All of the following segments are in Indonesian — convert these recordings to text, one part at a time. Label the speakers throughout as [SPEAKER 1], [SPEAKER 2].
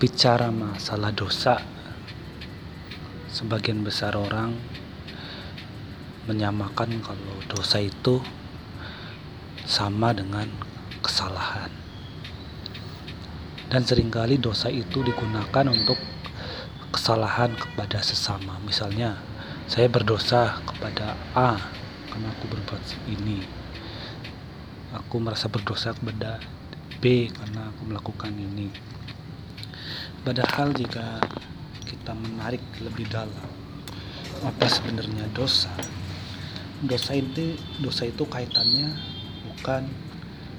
[SPEAKER 1] Berbicara masalah dosa, sebagian besar orang menyamakan kalau dosa itu sama dengan kesalahan. Dan sering kali dosa itu digunakan untuk kesalahan kepada sesama. Misalnya, saya berdosa kepada A karena aku berbuat ini. Aku merasa berdosa kepada B karena aku melakukan ini. Padahal jika kita menarik lebih dalam apa sebenarnya dosa? Dosa itu dosa itu kaitannya bukan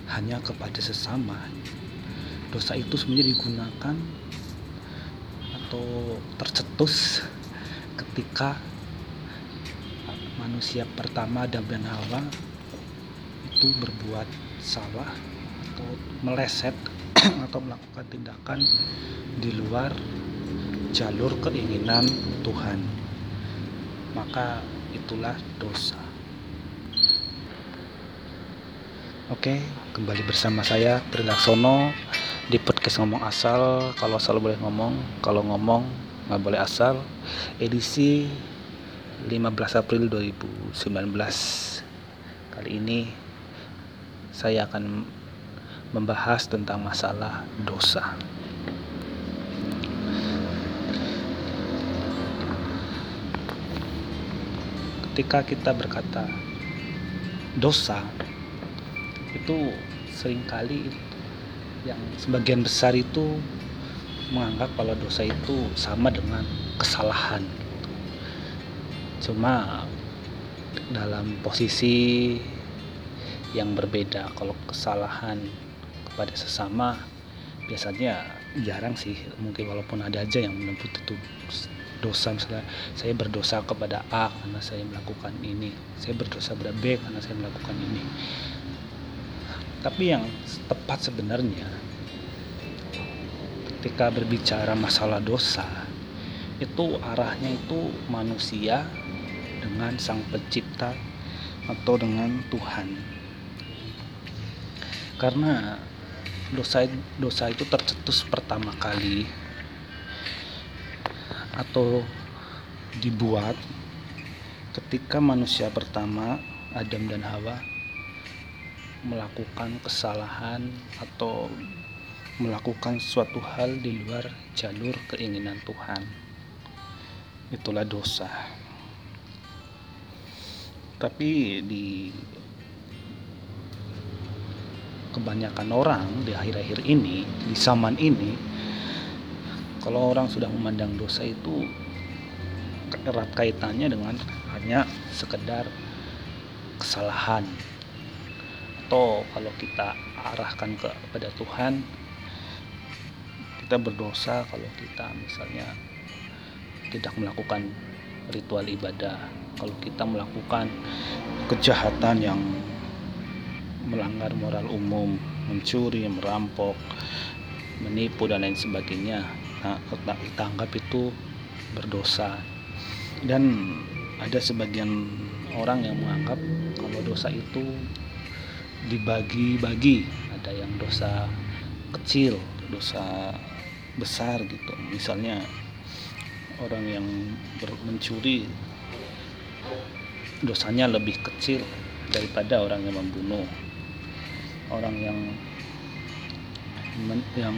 [SPEAKER 1] hanya kepada sesama. Dosa itu sebenarnya digunakan atau tercetus ketika manusia pertama Adam dan Hawa itu berbuat salah atau meleset atau melakukan tindakan di luar jalur keinginan Tuhan maka itulah dosa Oke, kembali bersama saya Trilaksono di podcast ngomong asal. Kalau asal boleh ngomong, kalau ngomong nggak boleh asal. Edisi 15 April 2019. Kali ini saya akan membahas tentang masalah dosa. ketika kita berkata dosa itu sering kali yang sebagian besar itu menganggap kalau dosa itu sama dengan kesalahan cuma dalam posisi yang berbeda kalau kesalahan kepada sesama biasanya jarang sih mungkin walaupun ada aja yang menyebut itu dosa. Misalnya saya berdosa kepada A karena saya melakukan ini saya berdosa kepada B karena saya melakukan ini. Tapi yang tepat sebenarnya ketika berbicara masalah dosa itu arahnya itu manusia dengan sang pencipta atau dengan Tuhan. Karena dosa dosa itu tercetus pertama kali atau dibuat ketika manusia pertama Adam dan Hawa melakukan kesalahan atau melakukan suatu hal di luar jalur keinginan Tuhan. Itulah dosa. Tapi di kebanyakan orang di akhir-akhir ini, di zaman ini, kalau orang sudah memandang dosa itu erat kaitannya dengan hanya sekedar kesalahan. Atau kalau kita arahkan kepada Tuhan kita berdosa kalau kita misalnya tidak melakukan ritual ibadah. Kalau kita melakukan kejahatan yang melanggar moral umum mencuri merampok menipu dan lain sebagainya. Nah, kita anggap itu berdosa. Dan ada sebagian orang yang menganggap kalau dosa itu dibagi-bagi. Ada yang dosa kecil dosa besar gitu. Misalnya orang yang mencuri dosanya lebih kecil daripada orang yang membunuh orang yang yang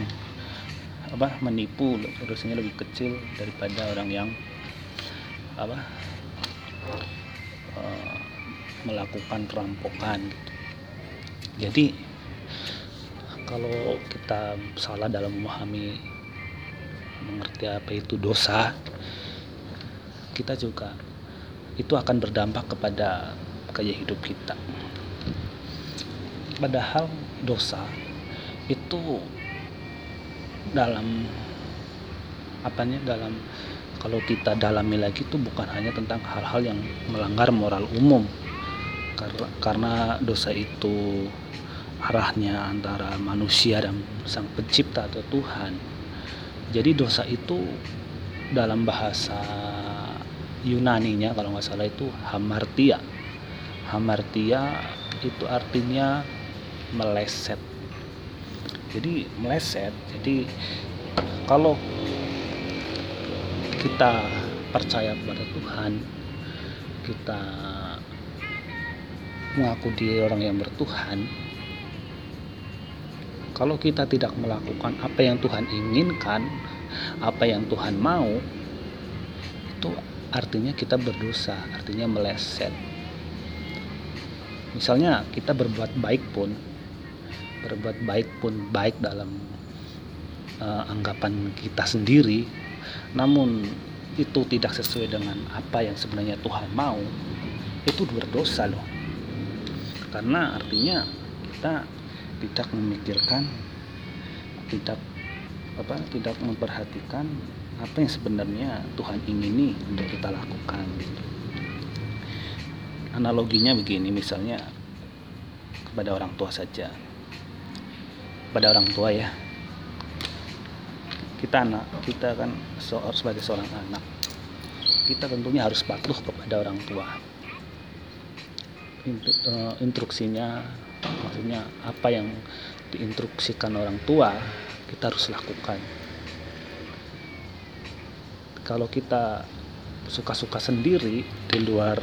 [SPEAKER 1] apa menipu dosanya lebih kecil daripada orang yang apa uh, melakukan perampokan gitu. Jadi kalau kita salah dalam memahami mengerti apa itu dosa, kita juga itu akan berdampak kepada gaya hidup kita. Padahal dosa itu dalam apanya dalam kalau kita dalami lagi itu bukan hanya tentang hal-hal yang melanggar moral umum. Karena, dosa itu arahnya antara manusia dan sang pencipta atau Tuhan. Jadi dosa itu dalam bahasa Yunaninya kalau nggak salah itu hamartia. Hamartia itu artinya meleset. Jadi meleset jadi kalau kita percaya kepada Tuhan kita mengaku diri orang yang bertuhan kalau kita tidak melakukan apa yang Tuhan inginkan apa yang Tuhan mau itu artinya kita berdosa artinya meleset. Misalnya kita berbuat baik pun berbuat baik pun baik dalam uh, anggapan kita sendiri. Namun itu tidak sesuai dengan apa yang sebenarnya Tuhan mau. Itu berdosa loh. Karena artinya kita tidak memikirkan tidak apa tidak memperhatikan apa yang sebenarnya Tuhan ingini untuk kita lakukan. Analoginya begini misalnya kepada orang tua saja pada orang tua ya. Kita anak kita kan sebagai seorang anak kita tentunya harus patuh kepada orang tua. Eh, instruksinya maksudnya apa yang diinstruksikan orang tua kita harus lakukan. Kalau kita suka-suka sendiri di luar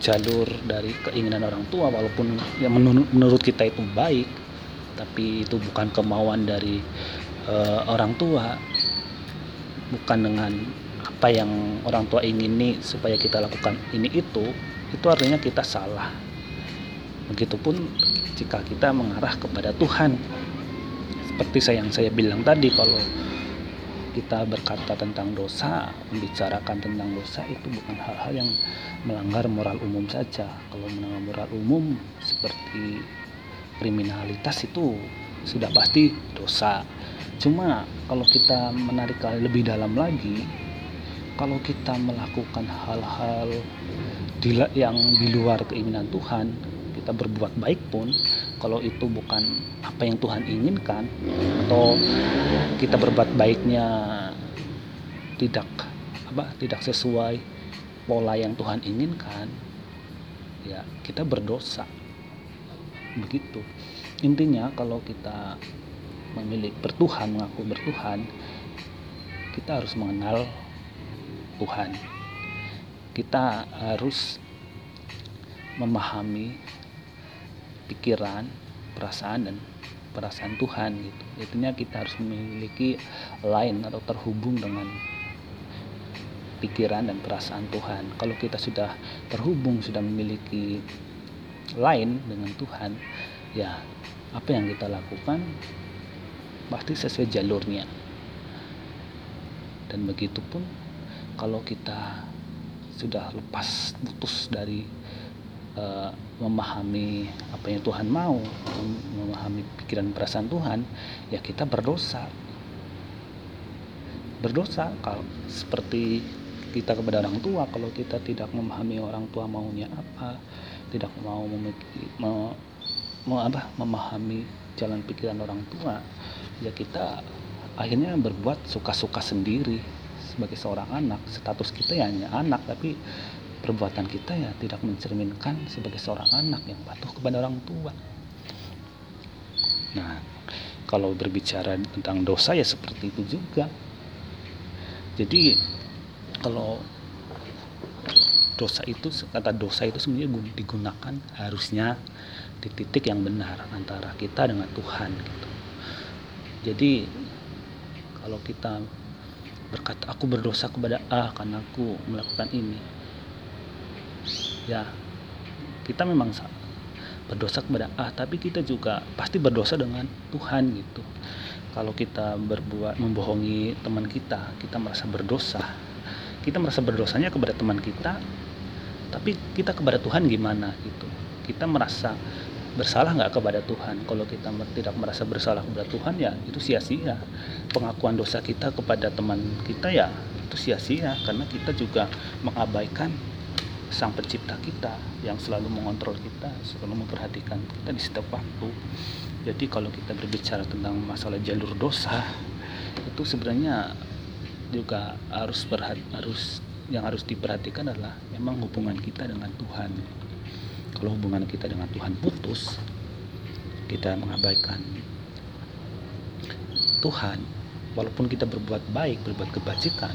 [SPEAKER 1] jalur dari keinginan orang tua walaupun yang menurut kita itu baik tapi itu bukan kemauan dari uh, orang tua. Bukan dengan apa yang orang tua ingini supaya kita lakukan ini itu itu artinya kita salah. Begitupun jika kita mengarah kepada Tuhan. Seperti saya yang saya bilang tadi kalau kita berkata tentang dosa, membicarakan tentang dosa itu bukan hal-hal yang melanggar moral umum saja. Kalau melanggar moral umum seperti kriminalitas itu sudah pasti dosa. Cuma kalau kita menarik lebih dalam lagi kalau kita melakukan hal-hal yang di luar keinginan Tuhan kita berbuat baik pun kalau itu bukan apa yang Tuhan inginkan atau kita berbuat baiknya tidak apa tidak sesuai pola yang Tuhan inginkan ya kita berdosa begitu. Intinya kalau kita memilih bertuhan mengaku bertuhan kita harus mengenal Tuhan. Kita harus memahami pikiran perasaan dan perasaan Tuhan gitu. Intinya kita harus memiliki lain atau terhubung dengan pikiran dan perasaan Tuhan. Kalau kita sudah terhubung sudah memiliki lain dengan Tuhan ya apa yang kita lakukan pasti sesuai jalurnya. Dan begitu pun kalau kita sudah lepas putus dari uh, memahami apa yang Tuhan mau memahami pikiran perasaan Tuhan ya kita berdosa. Berdosa kalau seperti kita kepada orang tua kalau kita tidak memahami orang tua maunya apa tidak mau memiliki mau, mau apa memahami jalan pikiran orang tua ya kita akhirnya berbuat suka-suka sendiri sebagai seorang anak. Status kita ya hanya anak tapi perbuatan kita ya tidak mencerminkan sebagai seorang anak yang patuh kepada orang tua. Nah kalau berbicara tentang dosa ya seperti itu juga. Jadi kalau dosa itu kata dosa itu sebenarnya digunakan harusnya di titik yang benar antara kita dengan Tuhan gitu. Jadi kalau kita berkata aku berdosa kepada A karena aku melakukan ini ya kita memang berdosa kepada A tapi kita juga pasti berdosa dengan Tuhan gitu. Kalau kita berbuat membohongi teman kita kita merasa berdosa. Kita merasa berdosanya kepada teman kita tapi kita kepada Tuhan gimana gitu? Kita merasa bersalah nggak kepada Tuhan? Kalau kita tidak merasa bersalah kepada Tuhan ya itu sia-sia. Pengakuan dosa kita kepada teman kita ya itu sia-sia. Karena kita juga mengabaikan sang pencipta kita yang selalu mengontrol kita selalu memperhatikan kita di setiap waktu. Jadi kalau kita berbicara tentang masalah jalur dosa itu sebenarnya juga harus berhati, harus yang harus diperhatikan adalah memang hubungan kita dengan Tuhan. Kalau hubungan kita dengan Tuhan putus kita mengabaikan Tuhan. Walaupun kita berbuat baik berbuat kebajikan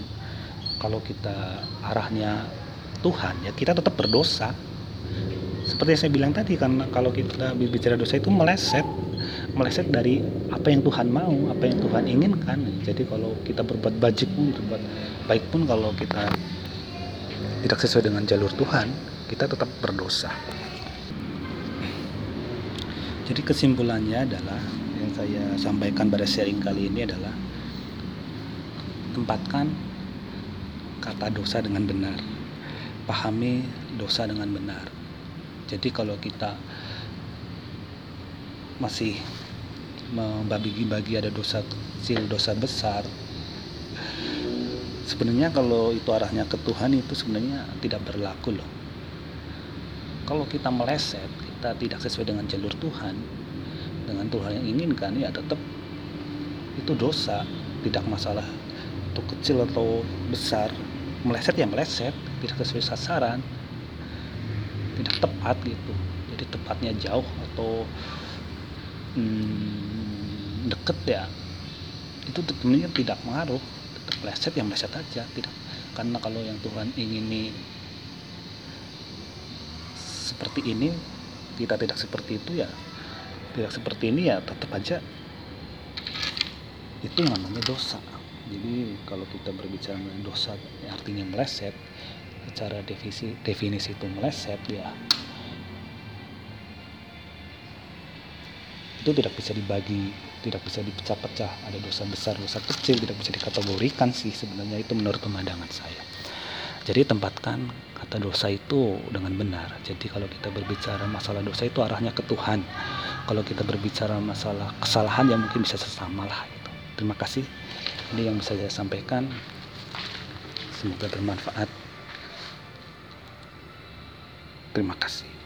[SPEAKER 1] kalau kita arahnya Tuhan ya kita tetap berdosa. Seperti yang saya bilang tadi karena kalau kita bicara dosa itu meleset meleset dari apa yang Tuhan mau apa yang Tuhan inginkan. Jadi kalau kita berbuat bajik pun berbuat baik pun kalau kita tidak sesuai dengan jalur Tuhan kita tetap berdosa jadi kesimpulannya adalah yang saya sampaikan pada sharing kali ini adalah tempatkan kata dosa dengan benar pahami dosa dengan benar. Jadi kalau kita masih membagi-bagi ada dosa kecil, dosa besar, sebenarnya kalau itu arahnya ke Tuhan itu sebenarnya tidak berlaku loh. Kalau kita meleset, kita tidak sesuai dengan jalur Tuhan, dengan Tuhan yang inginkan ya tetap itu dosa, tidak masalah itu kecil atau besar, meleset ya meleset tidak sesuai sasaran. Tidak tepat gitu. Jadi tepatnya jauh atau hmm, deket ya itu tentunya tidak mengaruh tetap meleset ya meleset aja tidak. Karena kalau yang Tuhan ingini seperti ini kita tidak seperti itu ya tidak seperti ini ya tetap aja. Itu namanya dosa. Jadi kalau kita berbicara dosa artinya meleset secara definisi definisi itu meleset ya itu tidak bisa dibagi tidak bisa dipecah-pecah. Ada dosa besar dosa kecil tidak bisa dikategorikan sih sebenarnya. Itu menurut pemandangan saya. Jadi tempatkan kata dosa itu dengan benar. Jadi kalau kita berbicara masalah dosa itu arahnya ke Tuhan. Kalau kita berbicara masalah kesalahan ya mungkin bisa sesama lah gitu. terima kasih. Ini yang bisa saya sampaikan. Semoga bermanfaat. Terima kasih